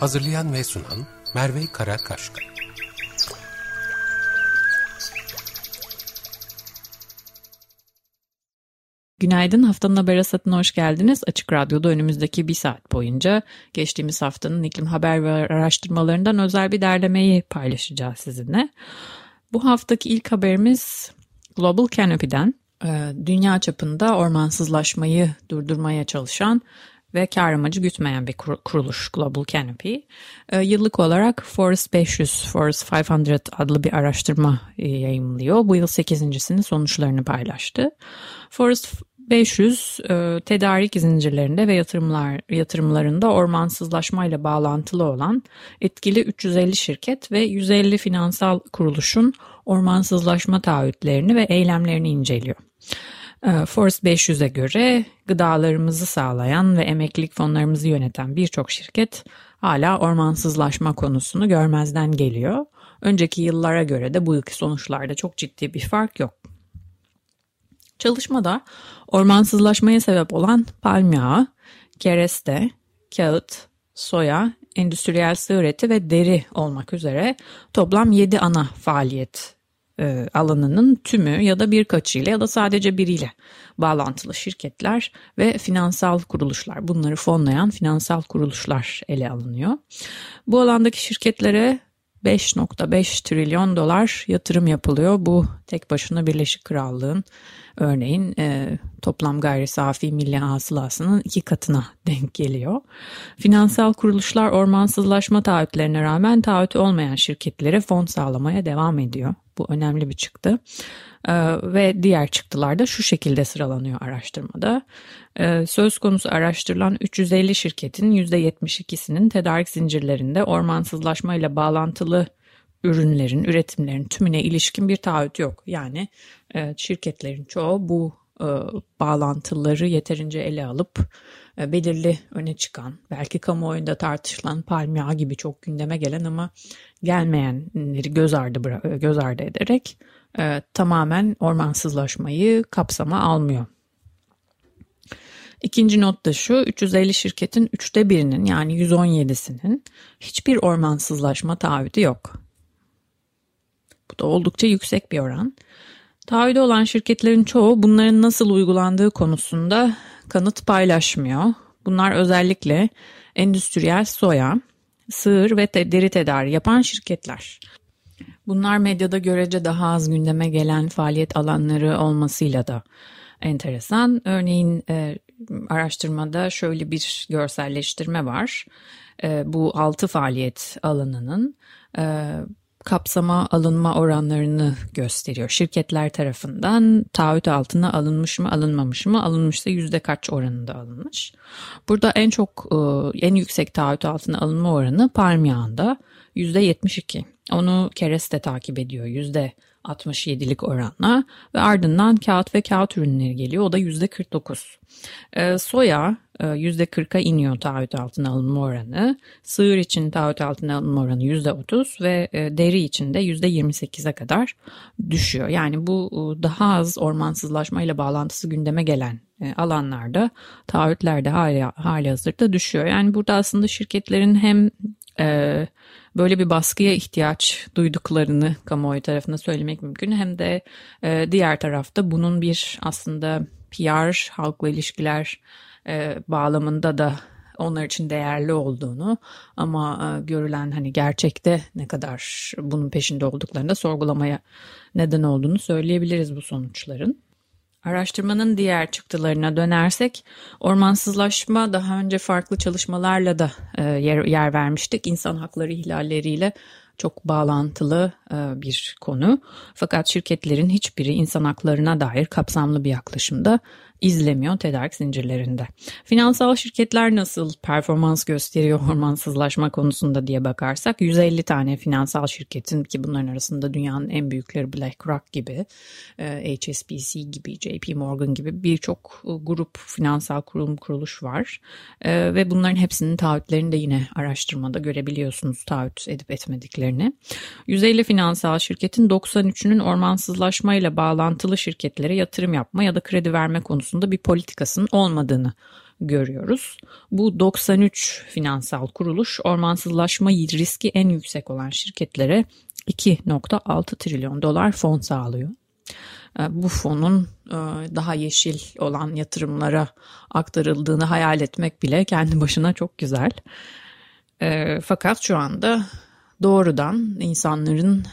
Hazırlayan ve sunan Merve Karakaşka. Günaydın, haftanın haber hasatına hoş geldiniz. Açık Radyo'da önümüzdeki bir saat boyunca geçtiğimiz haftanın iklim haber ve araştırmalarından özel bir derlemeyi paylaşacağız sizinle. Bu haftaki ilk haberimiz Global Canopy'den. Ee, dünya çapında ormansızlaşmayı durdurmaya çalışan ve kar amacı gütmeyen bir kuruluş Global Canopy. Ee, yıllık olarak Forest 500, Forest 500 adlı bir araştırma e, yayımlıyor. Bu yıl 8.sinin sonuçlarını paylaştı. Forest 500 e, tedarik zincirlerinde ve yatırımlar yatırımlarında ormansızlaşmayla bağlantılı olan etkili 350 şirket ve 150 finansal kuruluşun ormansızlaşma taahhütlerini ve eylemlerini inceliyor. E, Forest 500'e göre gıdalarımızı sağlayan ve emeklilik fonlarımızı yöneten birçok şirket hala ormansızlaşma konusunu görmezden geliyor. Önceki yıllara göre de bu yılki sonuçlarda çok ciddi bir fark yok. Çalışmada ormansızlaşmaya sebep olan palm yağı, kereste, kağıt, soya, endüstriyel sığır eti ve deri olmak üzere toplam 7 ana faaliyet e, alanının tümü ya da birkaçıyla ya da sadece biriyle bağlantılı şirketler ve finansal kuruluşlar bunları fonlayan finansal kuruluşlar ele alınıyor. Bu alandaki şirketlere 5.5 trilyon dolar yatırım yapılıyor. Bu tek başına Birleşik Krallığın örneğin e, toplam gayri safi milli hasılasının iki katına denk geliyor. Finansal kuruluşlar ormansızlaşma taahhütlerine rağmen taahhüt olmayan şirketlere fon sağlamaya devam ediyor. Bu önemli bir çıktı. Ee, ve diğer çıktılar da şu şekilde sıralanıyor araştırmada. Ee, söz konusu araştırılan 350 şirketin %72'sinin tedarik zincirlerinde ormansızlaşma ile bağlantılı ürünlerin, üretimlerin tümüne ilişkin bir taahhüt yok. Yani e, şirketlerin çoğu bu e, bağlantıları yeterince ele alıp e, belirli öne çıkan, belki kamuoyunda tartışılan palm yağı gibi çok gündeme gelen ama gelmeyenleri göz ardı, göz ardı ederek e, tamamen ormansızlaşmayı kapsama almıyor. İkinci not da şu 350 şirketin üçte birinin yani 117'sinin hiçbir ormansızlaşma taahhütü yok. Bu da oldukça yüksek bir oran. Taahhüde olan şirketlerin çoğu bunların nasıl uygulandığı konusunda kanıt paylaşmıyor. Bunlar özellikle endüstriyel soya, sığır ve deri tedariği yapan şirketler. Bunlar medyada görece daha az gündeme gelen faaliyet alanları olmasıyla da enteresan. Örneğin e, araştırmada şöyle bir görselleştirme var. E, bu altı faaliyet alanının e, kapsama alınma oranlarını gösteriyor. Şirketler tarafından taahhüt altına alınmış mı alınmamış mı alınmışsa yüzde kaç oranında alınmış. Burada en çok e, en yüksek taahhüt altına alınma oranı palm yağında yüzde 72. Onu kereste takip ediyor yüzde 67'lik oranla ve ardından kağıt ve kağıt ürünleri geliyor. O da %49. E, soya %40'a iniyor taahhüt altına alınma oranı. Sığır için taahhüt altına alınma oranı %30 ve e, deri için de %28'e kadar düşüyor. Yani bu e, daha az ormansızlaşma ile bağlantısı gündeme gelen e, alanlarda taahhütler de hali, hali hazırda düşüyor. Yani burada aslında şirketlerin hem e, böyle bir baskıya ihtiyaç duyduklarını kamuoyu tarafına söylemek mümkün. Hem de e, diğer tarafta bunun bir aslında PR, halkla ilişkiler e, bağlamında da onlar için değerli olduğunu ama e, görülen hani gerçekte ne kadar bunun peşinde olduklarını da sorgulamaya neden olduğunu söyleyebiliriz bu sonuçların. Araştırmanın diğer çıktılarına dönersek ormansızlaşma daha önce farklı çalışmalarla da e, yer, yer vermiştik. İnsan hakları ihlalleriyle çok bağlantılı e, bir konu. Fakat şirketlerin hiçbiri insan haklarına dair kapsamlı bir yaklaşımda izlemiyor tedarik zincirlerinde. Finansal şirketler nasıl performans gösteriyor ormansızlaşma konusunda diye bakarsak 150 tane finansal şirketin ki bunların arasında dünyanın en büyükleri BlackRock gibi, e, HSBC gibi, JP Morgan gibi birçok e, grup finansal kurum kuruluş var. E, ve bunların hepsinin taahhütlerini de yine araştırmada görebiliyorsunuz taahhüt edip etmediklerini. 150 finansal şirketin 93'ünün ormansızlaşmayla bağlantılı şirketlere yatırım yapma ya da kredi verme konusunda bir politikasının olmadığını görüyoruz. Bu 93 finansal kuruluş ormansızlaşma riski en yüksek olan şirketlere 2.6 trilyon dolar fon sağlıyor. E, bu fonun e, daha yeşil olan yatırımlara aktarıldığını hayal etmek bile kendi başına çok güzel. E, fakat şu anda doğrudan insanların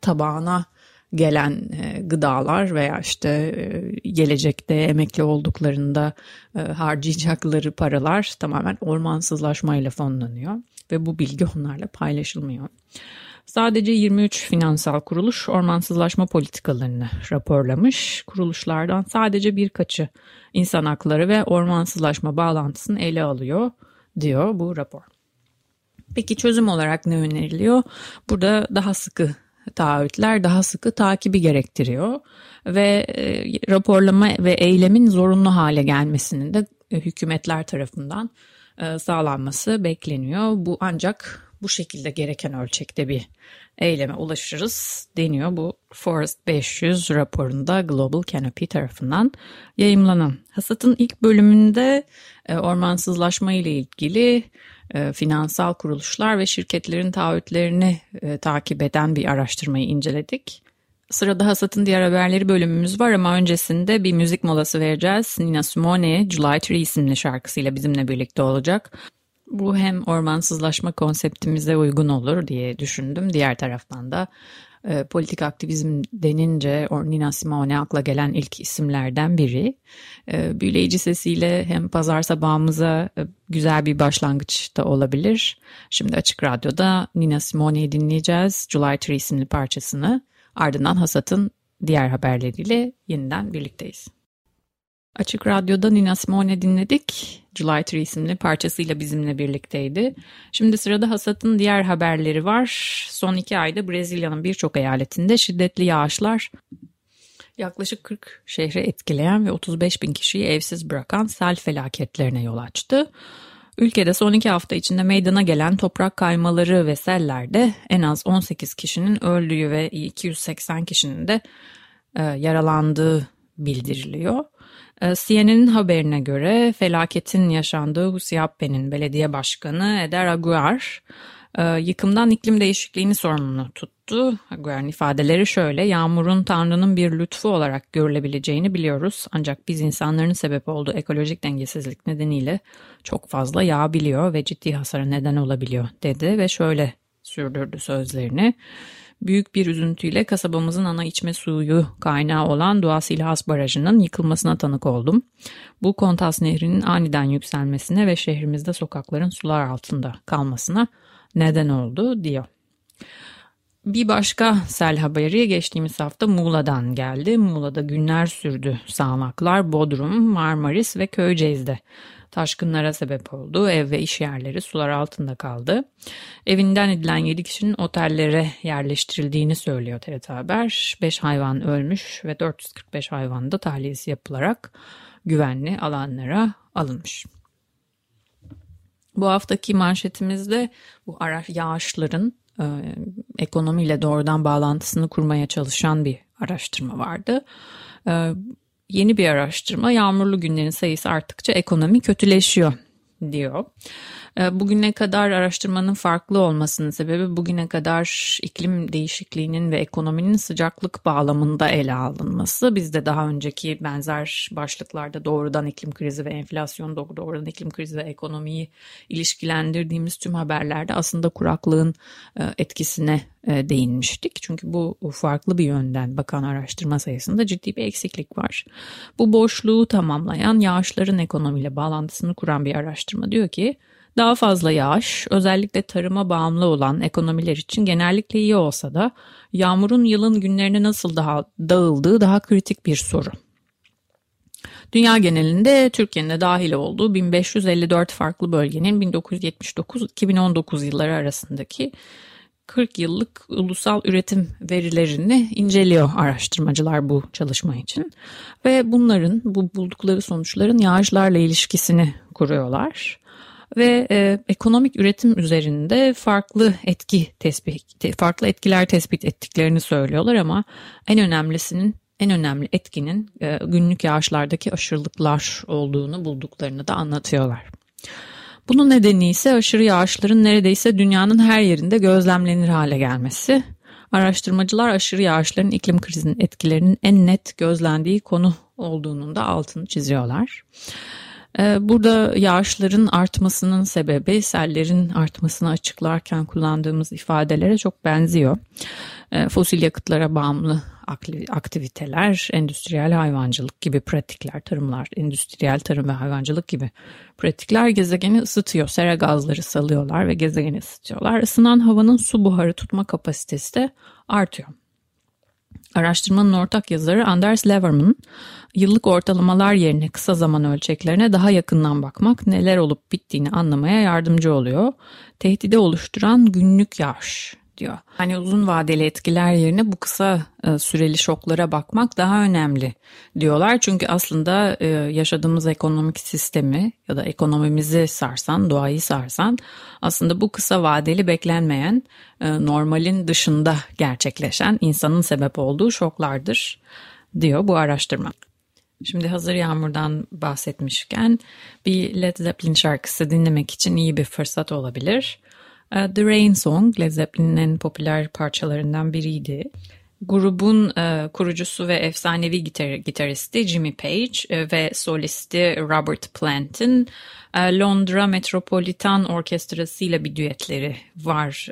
tabağına gelen gıdalar veya işte gelecekte emekli olduklarında harcayacakları paralar tamamen ormansızlaşmayla fonlanıyor ve bu bilgi onlarla paylaşılmıyor. Sadece 23 finansal kuruluş ormansızlaşma politikalarını raporlamış. Kuruluşlardan sadece birkaçı insan hakları ve ormansızlaşma bağlantısını ele alıyor diyor bu rapor. Peki çözüm olarak ne öneriliyor? Burada daha sıkı taahhütler daha sıkı takibi gerektiriyor ve e, raporlama ve eylemin zorunlu hale gelmesinin de e, hükümetler tarafından e, sağlanması bekleniyor. Bu ancak bu şekilde gereken ölçekte bir eyleme ulaşırız deniyor bu Forest 500 raporunda Global Canopy tarafından yayımlanan. Hasat'ın ilk bölümünde e, ormansızlaşma ile ilgili e, finansal kuruluşlar ve şirketlerin taahhütlerini e, takip eden bir araştırmayı inceledik. Sırada Hasat'ın diğer haberleri bölümümüz var ama öncesinde bir müzik molası vereceğiz. Nina Simone, July 3 isimli şarkısıyla bizimle birlikte olacak. Bu hem ormansızlaşma konseptimize uygun olur diye düşündüm. Diğer taraftan da e, politik aktivizm denince Nina Simone akla gelen ilk isimlerden biri. E, büyüleyici sesiyle hem pazar sabahımıza e, güzel bir başlangıç da olabilir. Şimdi Açık Radyo'da Nina Simone'yi dinleyeceğiz. July 3 isimli parçasını. Ardından Hasat'ın diğer haberleriyle yeniden birlikteyiz. Açık Radyo'da Nina Simone dinledik. July 3 isimli parçasıyla bizimle birlikteydi. Şimdi sırada hasatın diğer haberleri var. Son iki ayda Brezilya'nın birçok eyaletinde şiddetli yağışlar yaklaşık 40 şehre etkileyen ve 35 bin kişiyi evsiz bırakan sel felaketlerine yol açtı. Ülkede son iki hafta içinde meydana gelen toprak kaymaları ve sellerde en az 18 kişinin öldüğü ve 280 kişinin de e, yaralandığı bildiriliyor. Ee, CNN'in haberine göre felaketin yaşandığı Husiappe'nin belediye başkanı Eder Aguar e, yıkımdan iklim değişikliğini sorumlu tuttu. Aguar'ın ifadeleri şöyle, yağmurun Tanrı'nın bir lütfu olarak görülebileceğini biliyoruz. Ancak biz insanların sebep olduğu ekolojik dengesizlik nedeniyle çok fazla yağabiliyor ve ciddi hasara neden olabiliyor dedi ve şöyle sürdürdü sözlerini. Büyük bir üzüntüyle kasabamızın ana içme suyu kaynağı olan Doğası İlhas Barajı'nın yıkılmasına tanık oldum. Bu Kontas Nehri'nin aniden yükselmesine ve şehrimizde sokakların sular altında kalmasına neden oldu diyor. Bir başka sel haberi geçtiğimiz hafta Muğla'dan geldi. Muğla'da günler sürdü sağanaklar Bodrum, Marmaris ve Köyceğiz'de taşkınlara sebep oldu. Ev ve iş yerleri sular altında kaldı. Evinden edilen 7 kişinin otellere yerleştirildiğini söylüyor TRT Haber. 5 hayvan ölmüş ve 445 hayvan da tahliyesi yapılarak güvenli alanlara alınmış. Bu haftaki manşetimizde bu yağışların e, ekonomiyle doğrudan bağlantısını kurmaya çalışan bir araştırma vardı. E, yeni bir araştırma yağmurlu günlerin sayısı arttıkça ekonomi kötüleşiyor diyor. Ee, bugüne kadar araştırmanın farklı olmasının sebebi bugüne kadar iklim değişikliğinin ve ekonominin sıcaklık bağlamında ele alınması. Biz de daha önceki benzer başlıklarda doğrudan iklim krizi ve enflasyon, doğrudan iklim krizi ve ekonomiyi ilişkilendirdiğimiz tüm haberlerde aslında kuraklığın e, etkisine değinmiştik. Çünkü bu farklı bir yönden bakan araştırma sayısında ciddi bir eksiklik var. Bu boşluğu tamamlayan yağışların ekonomiyle bağlantısını kuran bir araştırma diyor ki daha fazla yağış özellikle tarıma bağımlı olan ekonomiler için genellikle iyi olsa da yağmurun yılın günlerine nasıl daha dağıldığı daha kritik bir soru. Dünya genelinde Türkiye'nin de dahil olduğu 1554 farklı bölgenin 1979-2019 yılları arasındaki 40 yıllık ulusal üretim verilerini inceliyor araştırmacılar bu çalışma için. Ve bunların, bu buldukları sonuçların yağışlarla ilişkisini kuruyorlar. Ve e, ekonomik üretim üzerinde farklı etki tespit, farklı etkiler tespit ettiklerini söylüyorlar ama en önemlisinin en önemli etkinin e, günlük yağışlardaki aşırılıklar olduğunu bulduklarını da anlatıyorlar. Bunun nedeni ise aşırı yağışların neredeyse dünyanın her yerinde gözlemlenir hale gelmesi. Araştırmacılar aşırı yağışların iklim krizinin etkilerinin en net gözlendiği konu olduğunun da altını çiziyorlar. Ee, burada yağışların artmasının sebebi sellerin artmasını açıklarken kullandığımız ifadelere çok benziyor. Ee, fosil yakıtlara bağımlı aktiviteler, endüstriyel hayvancılık gibi pratikler, tarımlar, endüstriyel tarım ve hayvancılık gibi pratikler gezegeni ısıtıyor. Sera gazları salıyorlar ve gezegeni ısıtıyorlar. Isınan havanın su buharı tutma kapasitesi de artıyor. Araştırmanın ortak yazarı Anders Leverman, yıllık ortalamalar yerine kısa zaman ölçeklerine daha yakından bakmak neler olup bittiğini anlamaya yardımcı oluyor. Tehdide oluşturan günlük yağış diyor. Hani uzun vadeli etkiler yerine bu kısa e, süreli şoklara bakmak daha önemli diyorlar. Çünkü aslında e, yaşadığımız ekonomik sistemi ya da ekonomimizi sarsan, doğayı sarsan aslında bu kısa vadeli beklenmeyen e, normalin dışında gerçekleşen insanın sebep olduğu şoklardır diyor bu araştırma. Şimdi hazır yağmurdan bahsetmişken bir Led Zeppelin şarkısı dinlemek için iyi bir fırsat olabilir. Uh, The Rain Song Led Zeppelin'in en popüler parçalarından biriydi. Grubun e, kurucusu ve efsanevi gitar, gitaristi Jimmy Page e, ve solisti Robert Plant'in e, Londra Metropolitan Orkestrası ile bir düetleri var.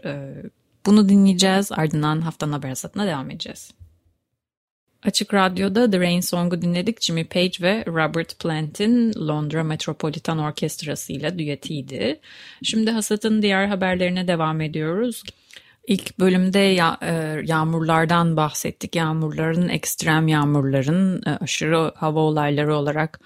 Bunu dinleyeceğiz ardından haftanın haber satına devam edeceğiz. Açık Radyo'da The Rain Song'u dinledik. Jimmy Page ve Robert Plant'in Londra Metropolitan Orkestrası ile düetiydi. Şimdi Hasat'ın diğer haberlerine devam ediyoruz. İlk bölümde e, yağmurlardan bahsettik. Yağmurların, ekstrem yağmurların e, aşırı hava olayları olarak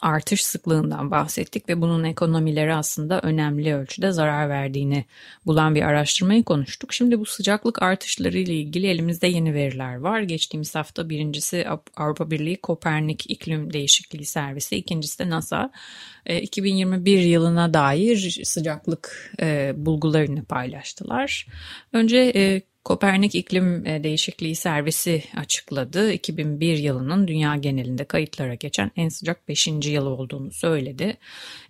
artış sıklığından bahsettik ve bunun ekonomilere aslında önemli ölçüde zarar verdiğini bulan bir araştırmayı konuştuk. Şimdi bu sıcaklık artışları ile ilgili elimizde yeni veriler var. Geçtiğimiz hafta birincisi Avrupa Birliği Kopernik İklim Değişikliği Servisi, ikincisi de NASA 2021 e, yılına dair sıcaklık e, bulgularını paylaştılar. Önce e, Kopernik İklim e, Değişikliği Servisi açıkladı. 2001 yılının dünya genelinde kayıtlara geçen en sıcak 5. yıl olduğunu söyledi.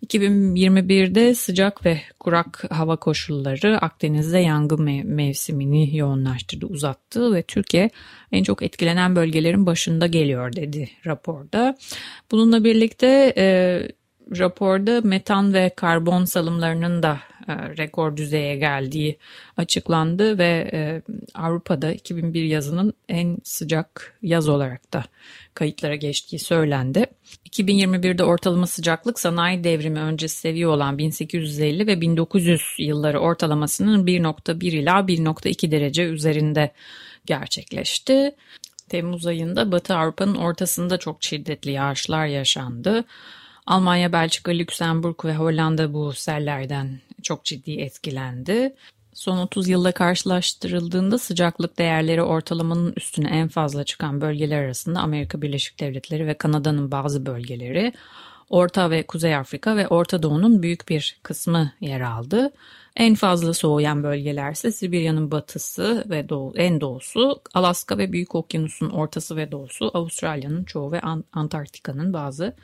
2021'de sıcak ve kurak hava koşulları Akdeniz'de yangın mevsimini yoğunlaştırdı, uzattı ve Türkiye en çok etkilenen bölgelerin başında geliyor dedi raporda. Bununla birlikte e, raporda metan ve karbon salımlarının da e, rekor düzeye geldiği açıklandı ve e, Avrupa'da 2001 yazının en sıcak yaz olarak da kayıtlara geçtiği söylendi. 2021'de ortalama sıcaklık sanayi devrimi öncesi seviye olan 1850 ve 1900 yılları ortalamasının 1.1 ila 1.2 derece üzerinde gerçekleşti. Temmuz ayında Batı Avrupa'nın ortasında çok şiddetli yağışlar yaşandı. Almanya, Belçika, Lüksemburg ve Hollanda bu sellerden çok ciddi etkilendi. Son 30 yılda karşılaştırıldığında sıcaklık değerleri ortalamanın üstüne en fazla çıkan bölgeler arasında Amerika Birleşik Devletleri ve Kanada'nın bazı bölgeleri, Orta ve Kuzey Afrika ve Orta Doğu'nun büyük bir kısmı yer aldı. En fazla soğuyan bölgeler ise Sibirya'nın batısı ve doğu, en doğusu, Alaska ve Büyük Okyanus'un ortası ve doğusu, Avustralya'nın çoğu ve Antarktika'nın bazı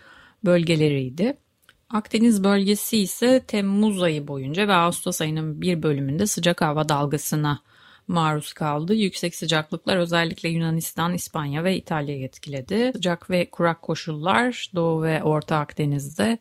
bölgeleriydi. Akdeniz bölgesi ise Temmuz ayı boyunca ve Ağustos ayının bir bölümünde sıcak hava dalgasına maruz kaldı. Yüksek sıcaklıklar özellikle Yunanistan, İspanya ve İtalya'yı etkiledi. Sıcak ve kurak koşullar Doğu ve Orta Akdeniz'de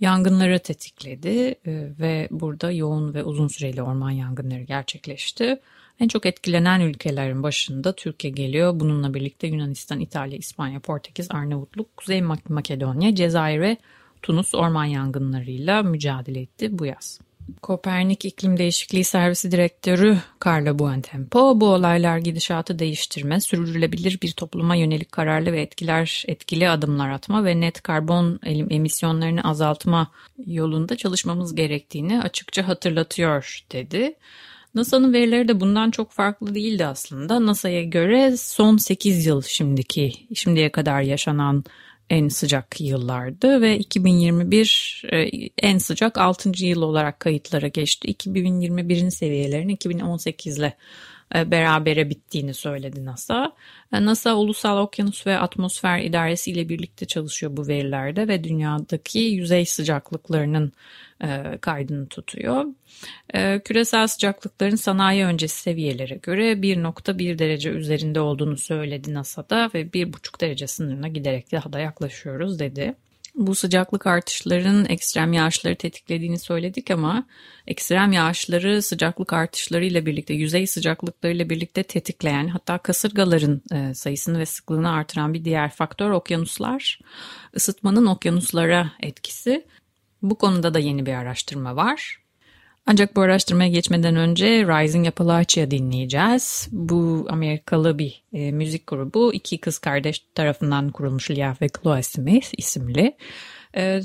yangınları tetikledi e, ve burada yoğun ve uzun süreli orman yangınları gerçekleşti. En çok etkilenen ülkelerin başında Türkiye geliyor. Bununla birlikte Yunanistan, İtalya, İspanya, Portekiz, Arnavutluk, Kuzey Makedonya, Cezayir ve Tunus orman yangınlarıyla mücadele etti bu yaz. Kopernik İklim Değişikliği Servisi Direktörü Carlo Buontempo bu olaylar gidişatı değiştirme, sürdürülebilir bir topluma yönelik kararlı ve etkiler etkili adımlar atma ve net karbon emisyonlarını azaltma yolunda çalışmamız gerektiğini açıkça hatırlatıyor dedi. NASA'nın verileri de bundan çok farklı değildi aslında. NASA'ya göre son 8 yıl şimdiki şimdiye kadar yaşanan en sıcak yıllardı ve 2021 e, en sıcak 6. yıl olarak kayıtlara geçti. 2021'in seviyelerini 2018 ile berabere bittiğini söyledi NASA. E, NASA Ulusal Okyanus ve Atmosfer İdaresi ile birlikte çalışıyor bu verilerde ve dünyadaki yüzey sıcaklıklarının e, kaydını tutuyor. Küresel sıcaklıkların sanayi öncesi seviyelere göre 1.1 derece üzerinde olduğunu söyledi NASA'da ve 1.5 derece sınırına giderek daha da yaklaşıyoruz dedi. Bu sıcaklık artışlarının ekstrem yağışları tetiklediğini söyledik ama ekstrem yağışları sıcaklık artışlarıyla birlikte yüzey sıcaklıklarıyla birlikte tetikleyen hatta kasırgaların e, sayısını ve sıklığını artıran bir diğer faktör okyanuslar. Isıtmanın okyanuslara etkisi. Bu konuda da yeni bir araştırma var. Ancak bu araştırmaya geçmeden önce Rising Appalachia dinleyeceğiz. Bu Amerikalı bir e, müzik grubu. iki kız kardeş tarafından kurulmuş Leah ve Chloe Smith isimli. E,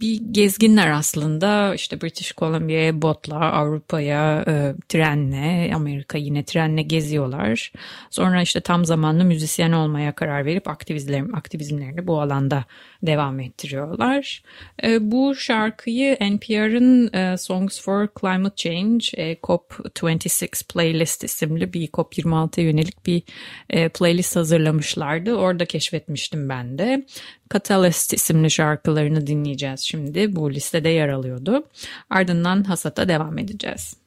bir gezginler aslında işte British Columbia'ya botla, Avrupa'ya e, trenle, Amerika yine trenle geziyorlar. Sonra işte tam zamanlı müzisyen olmaya karar verip aktivizmlerini, bu alanda devam ettiriyorlar. E, bu şarkıyı NPR'ın e, Songs for Climate Change e, COP26 Playlist isimli bir COP26'ya yönelik bir playlist hazırlamışlardı. Orada keşfetmiştim ben de. Catalyst isimli şarkılarını dinleyeceğiz şimdi. Bu listede yer alıyordu. Ardından Hasat'a devam edeceğiz.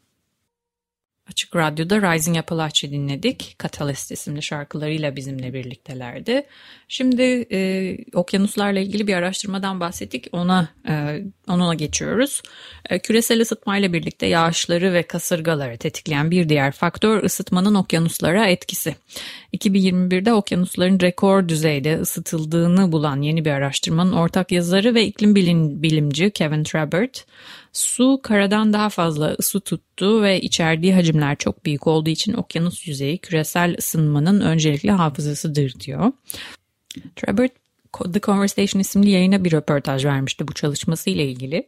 Açık Radyo'da Rising Appalachia dinledik. Catalyst isimli şarkılarıyla bizimle birliktelerdi. Şimdi e, okyanuslarla ilgili bir araştırmadan bahsettik. Ona e, onuna geçiyoruz. E, küresel ısıtmayla birlikte yağışları ve kasırgaları tetikleyen bir diğer faktör ısıtmanın okyanuslara etkisi. 2021'de okyanusların rekor düzeyde ısıtıldığını bulan yeni bir araştırmanın ortak yazarı ve iklim bilim, bilimci Kevin Trabert, Su karadan daha fazla ısı tuttu ve içerdiği hacimler çok büyük olduğu için okyanus yüzeyi küresel ısınmanın öncelikli hafızasıdır diyor. Trevor The Conversation isimli yayına bir röportaj vermişti bu çalışması ile ilgili.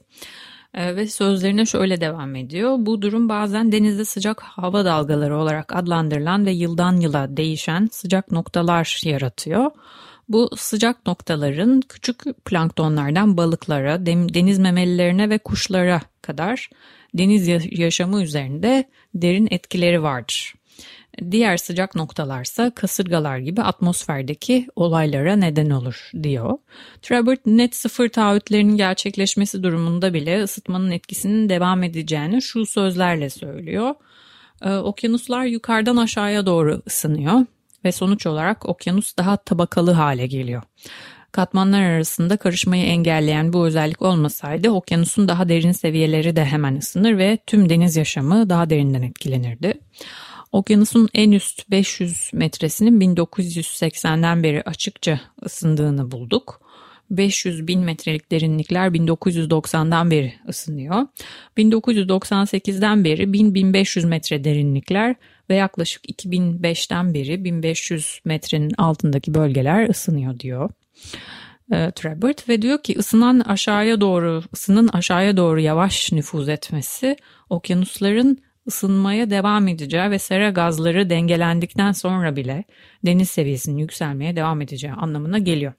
Ee, ve sözlerine şöyle devam ediyor. Bu durum bazen denizde sıcak hava dalgaları olarak adlandırılan ve yıldan yıla değişen sıcak noktalar yaratıyor. Bu sıcak noktaların küçük planktonlardan balıklara, deniz memelilerine ve kuşlara kadar deniz yaşamı üzerinde derin etkileri vardır. Diğer sıcak noktalarsa kasırgalar gibi atmosferdeki olaylara neden olur diyor. Trabert net sıfır taahhütlerinin gerçekleşmesi durumunda bile ısıtmanın etkisinin devam edeceğini şu sözlerle söylüyor. Ee, okyanuslar yukarıdan aşağıya doğru ısınıyor ve sonuç olarak okyanus daha tabakalı hale geliyor. Katmanlar arasında karışmayı engelleyen bu özellik olmasaydı okyanusun daha derin seviyeleri de hemen ısınır ve tüm deniz yaşamı daha derinden etkilenirdi. Okyanusun en üst 500 metresinin 1980'den beri açıkça ısındığını bulduk. 500 bin metrelik derinlikler 1990'dan beri ısınıyor. 1998'den beri 1000-1500 metre derinlikler ve yaklaşık 2005'ten beri 1500 metrenin altındaki bölgeler ısınıyor diyor. E, Trebert ve diyor ki ısınan aşağıya doğru ısının aşağıya doğru yavaş nüfuz etmesi okyanusların ısınmaya devam edeceği ve sera gazları dengelendikten sonra bile deniz seviyesinin yükselmeye devam edeceği anlamına geliyor.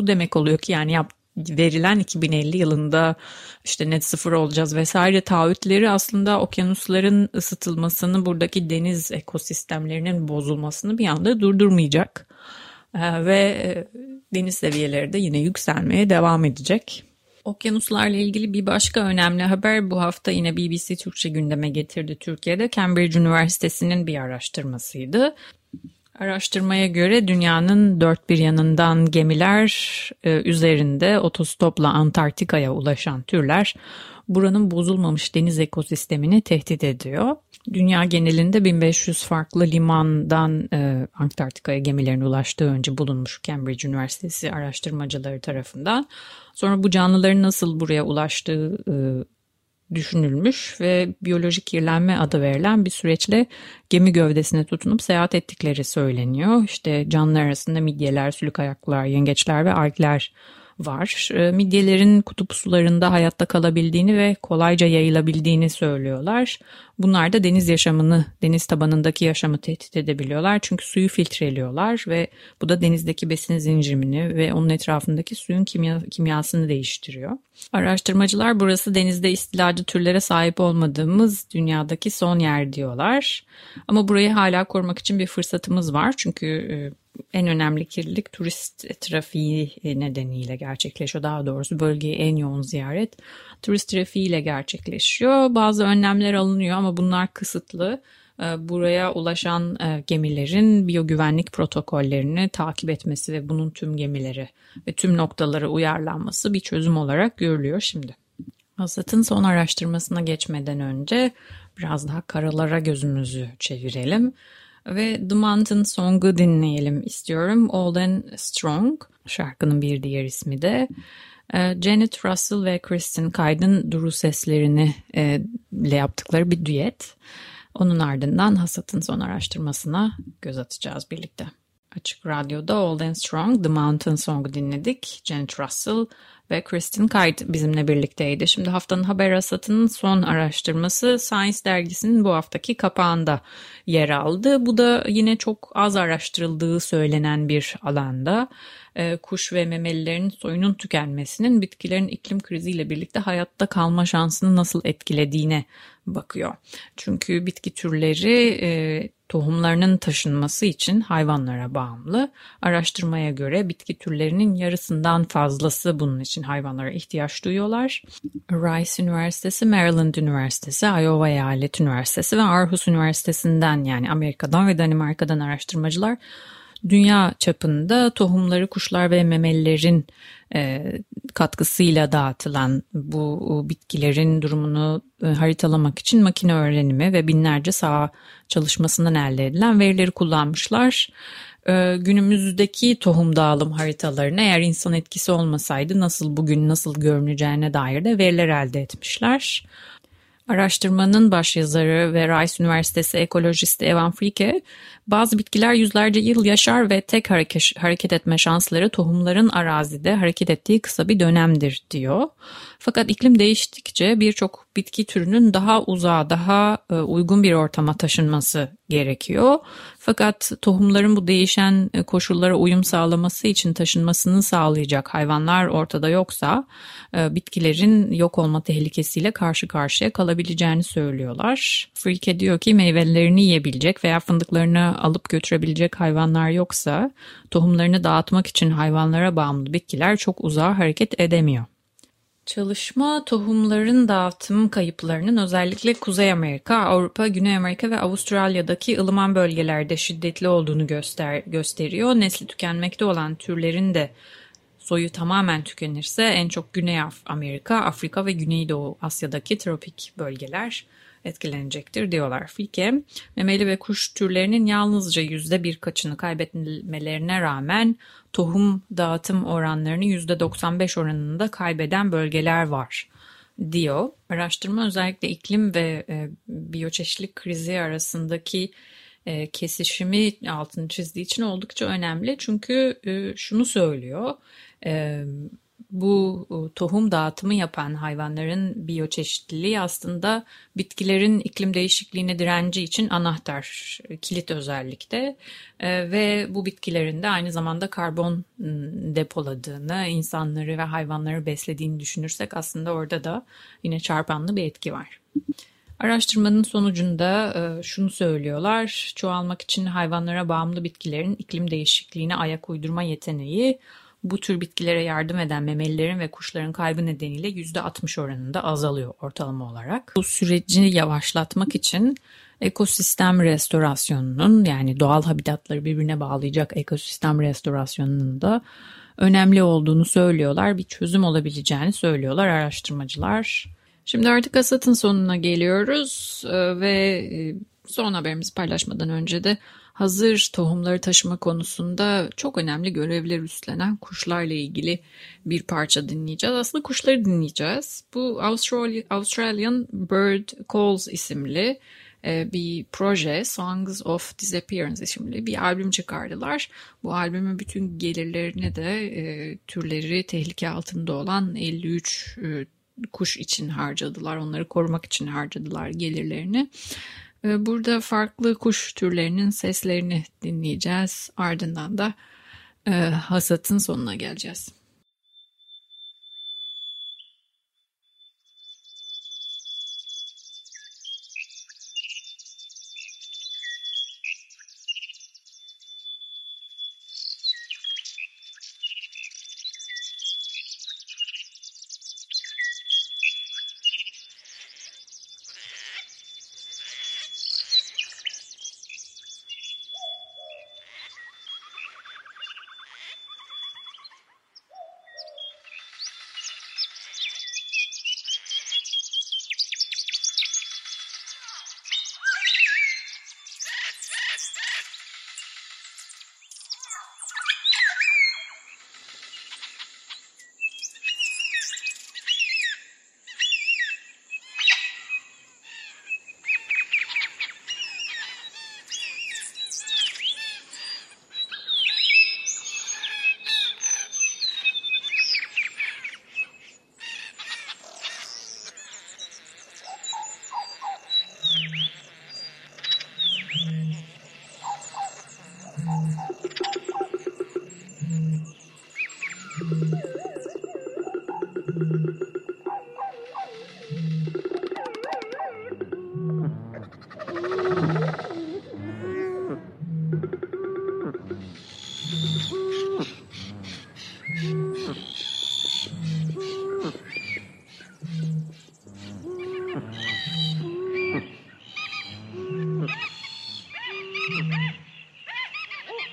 Bu demek oluyor ki yani yap, verilen 2050 yılında işte net sıfır olacağız vesaire taahhütleri aslında okyanusların ısıtılmasını buradaki deniz ekosistemlerinin bozulmasını bir anda durdurmayacak. Ee, ve e, deniz seviyeleri de yine yükselmeye devam edecek. Okyanuslarla ilgili bir başka önemli haber bu hafta yine BBC Türkçe gündeme getirdi Türkiye'de. Cambridge Üniversitesi'nin bir araştırmasıydı. Araştırmaya göre dünyanın dört bir yanından gemiler e, üzerinde otostopla Antarktika'ya ulaşan türler buranın bozulmamış deniz ekosistemini tehdit ediyor. Dünya genelinde 1500 farklı limandan e, Antarktika'ya gemilerin ulaştığı önce bulunmuş Cambridge Üniversitesi araştırmacıları tarafından. Sonra bu canlıların nasıl buraya ulaştığı e, düşünülmüş ve biyolojik kirlenme adı verilen bir süreçle gemi gövdesine tutunup seyahat ettikleri söyleniyor. İşte canlılar arasında midyeler, sülük ayaklılar, yengeçler ve algler var. Ee, midyelerin kutup sularında hayatta kalabildiğini ve kolayca yayılabildiğini söylüyorlar. Bunlar da deniz yaşamını, deniz tabanındaki yaşamı tehdit edebiliyorlar. Çünkü suyu filtreliyorlar ve bu da denizdeki besin zincirini ve onun etrafındaki suyun kimya, kimyasını değiştiriyor. Araştırmacılar burası denizde istilacı türlere sahip olmadığımız dünyadaki son yer diyorlar. Ama burayı hala korumak için bir fırsatımız var. Çünkü e, en önemli kirlilik turist trafiği nedeniyle gerçekleşiyor. Daha doğrusu bölgeye en yoğun ziyaret turist trafiğiyle gerçekleşiyor. Bazı önlemler alınıyor ama bunlar kısıtlı. Ee, buraya ulaşan e, gemilerin biyogüvenlik protokollerini takip etmesi ve bunun tüm gemileri ve tüm noktalara uyarlanması bir çözüm olarak görülüyor şimdi. Hasat'ın son araştırmasına geçmeden önce biraz daha karalara gözümüzü çevirelim ve The Mountain Song'u dinleyelim istiyorum. Old and Strong şarkının bir diğer ismi de. Ee, Janet Russell ve Kristen Kayd'ın duru seslerini e, ile yaptıkları bir düet. Onun ardından Hasat'ın son araştırmasına göz atacağız birlikte. Açık Radyo'da Old and Strong The Mountain Song'u dinledik. Janet Russell ve Kristen Kite bizimle birlikteydi. Şimdi haftanın haber hasatının son araştırması Science dergisinin bu haftaki kapağında yer aldı. Bu da yine çok az araştırıldığı söylenen bir alanda. E, kuş ve memelilerin soyunun tükenmesinin bitkilerin iklim kriziyle birlikte hayatta kalma şansını nasıl etkilediğine bakıyor. Çünkü bitki türleri e, tohumlarının taşınması için hayvanlara bağımlı. Araştırmaya göre bitki türlerinin yarısından fazlası bunun için hayvanlara ihtiyaç duyuyorlar. Rice Üniversitesi, Maryland Üniversitesi, Iowa Eyalet Üniversitesi ve Aarhus Üniversitesi'nden yani Amerika'dan ve Danimarka'dan araştırmacılar dünya çapında tohumları kuşlar ve memelilerin e, katkısıyla dağıtılan bu bitkilerin durumunu e, haritalamak için makine öğrenimi ve binlerce saha çalışmasından elde edilen verileri kullanmışlar. E, günümüzdeki tohum dağılım haritalarını eğer insan etkisi olmasaydı nasıl bugün nasıl görüneceğine dair de veriler elde etmişler. Araştırmanın başyazarı ve Rice Üniversitesi ekolojisti Evan Frike, bazı bitkiler yüzlerce yıl yaşar ve tek hareket, etme şansları tohumların arazide hareket ettiği kısa bir dönemdir diyor. Fakat iklim değiştikçe birçok bitki türünün daha uzağa, daha e, uygun bir ortama taşınması gerekiyor. Fakat tohumların bu değişen e, koşullara uyum sağlaması için taşınmasını sağlayacak hayvanlar ortada yoksa e, bitkilerin yok olma tehlikesiyle karşı karşıya kalabileceğini söylüyorlar. Frike diyor ki meyvelerini yiyebilecek veya fındıklarını alıp götürebilecek hayvanlar yoksa tohumlarını dağıtmak için hayvanlara bağımlı bitkiler çok uzağa hareket edemiyor. Çalışma tohumların dağıtım kayıplarının özellikle Kuzey Amerika, Avrupa, Güney Amerika ve Avustralya'daki ılıman bölgelerde şiddetli olduğunu göster gösteriyor. Nesli tükenmekte olan türlerin de soyu tamamen tükenirse en çok Güney Amerika, Afrika ve Güneydoğu Asya'daki tropik bölgeler etkilenecektir diyorlar. Filke, memeli ve kuş türlerinin yalnızca yüzde birkaçını kaybetmelerine rağmen tohum dağıtım oranlarını yüzde 95 oranında kaybeden bölgeler var diyor. Araştırma özellikle iklim ve e, biyoçeşitlik krizi arasındaki e, kesişimi altını çizdiği için oldukça önemli. Çünkü e, şunu söylüyor. E, bu e, tohum dağıtımı yapan hayvanların biyoçeşitliliği aslında bitkilerin iklim değişikliğine direnci için anahtar, kilit özellikte e, ve bu bitkilerin de aynı zamanda karbon depoladığını, insanları ve hayvanları beslediğini düşünürsek aslında orada da yine çarpanlı bir etki var. Araştırmanın sonucunda e, şunu söylüyorlar, çoğalmak için hayvanlara bağımlı bitkilerin iklim değişikliğine ayak uydurma yeteneği bu tür bitkilere yardım eden memelilerin ve kuşların kaybı nedeniyle %60 oranında azalıyor ortalama olarak. Bu süreci yavaşlatmak için ekosistem restorasyonunun yani doğal habitatları birbirine bağlayacak ekosistem restorasyonunun da önemli olduğunu söylüyorlar. Bir çözüm olabileceğini söylüyorlar araştırmacılar. Şimdi artık hasatın sonuna geliyoruz ee, ve e, son haberimizi paylaşmadan önce de hazır tohumları taşıma konusunda çok önemli görevler üstlenen kuşlarla ilgili bir parça dinleyeceğiz. Aslında kuşları dinleyeceğiz. Bu Australian Bird Calls isimli e, bir proje Songs of Disappearance isimli bir albüm çıkardılar. Bu albümün bütün gelirlerini de e, türleri tehlike altında olan 53 e, kuş için harcadılar. Onları korumak için harcadılar gelirlerini. E, burada farklı kuş türlerinin seslerini dinleyeceğiz. Ardından da e, hasatın sonuna geleceğiz.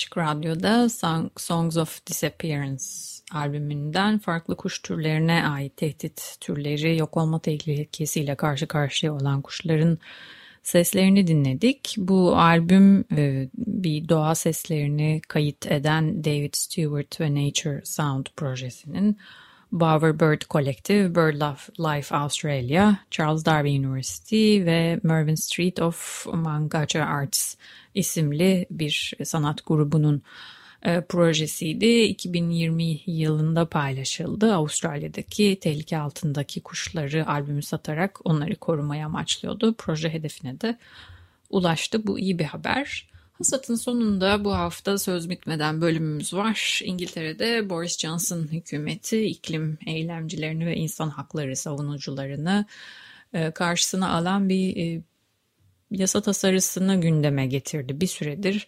Açık Radyo'da Songs of Disappearance albümünden farklı kuş türlerine ait tehdit türleri, yok olma tehlikesiyle karşı karşıya olan kuşların seslerini dinledik. Bu albüm e, bir doğa seslerini kayıt eden David Stewart ve Nature Sound projesinin Bowerbird Collective, BirdLife Australia, Charles Darwin University ve Mervyn Street of Mangacha Arts isimli bir sanat grubunun e, projesiydi. 2020 yılında paylaşıldı. Avustralya'daki tehlike altındaki kuşları albümü satarak onları korumaya amaçlıyordu. Proje hedefine de ulaştı. Bu iyi bir haber. Hasat'ın sonunda bu hafta söz bitmeden bölümümüz var. İngiltere'de Boris Johnson hükümeti iklim eylemcilerini ve insan hakları savunucularını e, karşısına alan bir e, yasa tasarısını gündeme getirdi. Bir süredir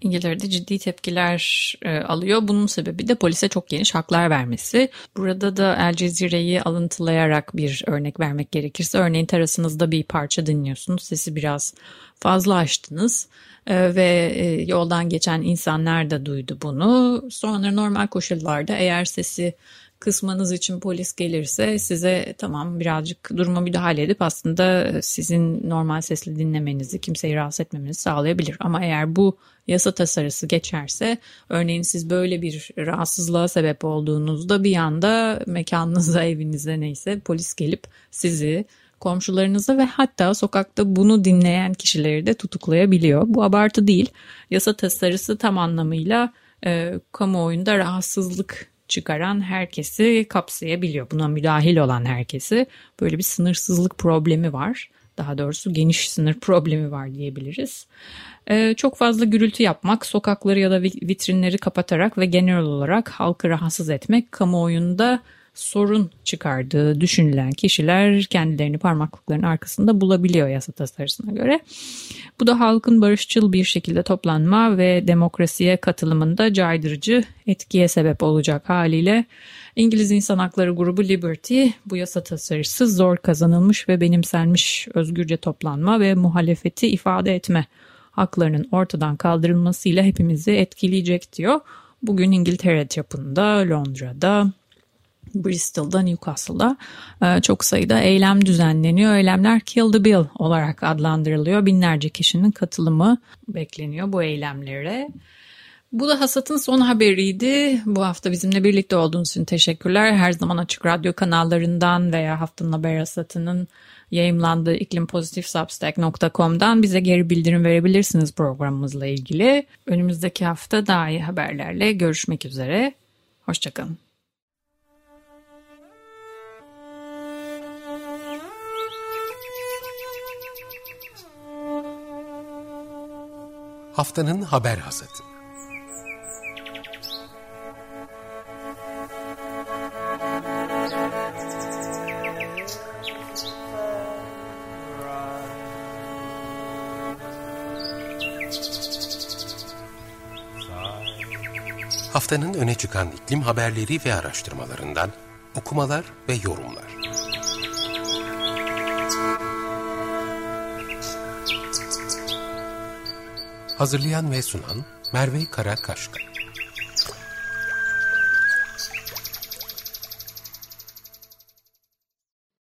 İngiltere'de ciddi tepkiler e, alıyor. Bunun sebebi de polise çok geniş haklar vermesi. Burada da El Cezire'yi alıntılayarak bir örnek vermek gerekirse örneğin terasınızda bir parça dinliyorsunuz. Sesi biraz fazla açtınız e, ve e, yoldan geçen insanlar da duydu bunu. Sonra normal koşullarda eğer sesi kısmanız için polis gelirse size tamam birazcık duruma müdahale edip aslında sizin normal sesli dinlemenizi, kimseyi rahatsız etmemenizi sağlayabilir. Ama eğer bu yasa tasarısı geçerse örneğin siz böyle bir rahatsızlığa sebep olduğunuzda bir anda mekanınıza, evinize neyse polis gelip sizi komşularınızı ve hatta sokakta bunu dinleyen kişileri de tutuklayabiliyor. Bu abartı değil. Yasa tasarısı tam anlamıyla e, kamuoyunda rahatsızlık çıkaran herkesi kapsayabiliyor. Buna müdahil olan herkesi böyle bir sınırsızlık problemi var. Daha doğrusu geniş sınır problemi var diyebiliriz. Ee, çok fazla gürültü yapmak, sokakları ya da vitrinleri kapatarak ve genel olarak halkı rahatsız etmek kamuoyunda sorun çıkardığı düşünülen kişiler kendilerini parmaklıkların arkasında bulabiliyor yasa tasarısına göre. Bu da halkın barışçıl bir şekilde toplanma ve demokrasiye katılımında caydırıcı etkiye sebep olacak haliyle İngiliz İnsan Hakları Grubu Liberty bu yasa tasarısı zor kazanılmış ve benimsenmiş özgürce toplanma ve muhalefeti ifade etme haklarının ortadan kaldırılmasıyla hepimizi etkileyecek diyor. Bugün İngiltere çapında, Londra'da, Bristol'da, Newcastle'da e, çok sayıda eylem düzenleniyor. Eylemler Kill the Bill olarak adlandırılıyor. Binlerce kişinin katılımı bekleniyor bu eylemlere. Bu da Hasat'ın son haberiydi. Bu hafta bizimle birlikte olduğunuz için teşekkürler. Her zaman Açık Radyo kanallarından veya Haftanın Haber Hasat'ının yayımlandığı iklimpozitifsubstack.com'dan bize geri bildirim verebilirsiniz programımızla ilgili. Önümüzdeki hafta daha iyi haberlerle görüşmek üzere. Hoşçakalın. Haftanın haber hazırdı. Haftanın öne çıkan iklim haberleri ve araştırmalarından okumalar ve yorumlar. Hazırlayan ve sunan Merve Karakaşka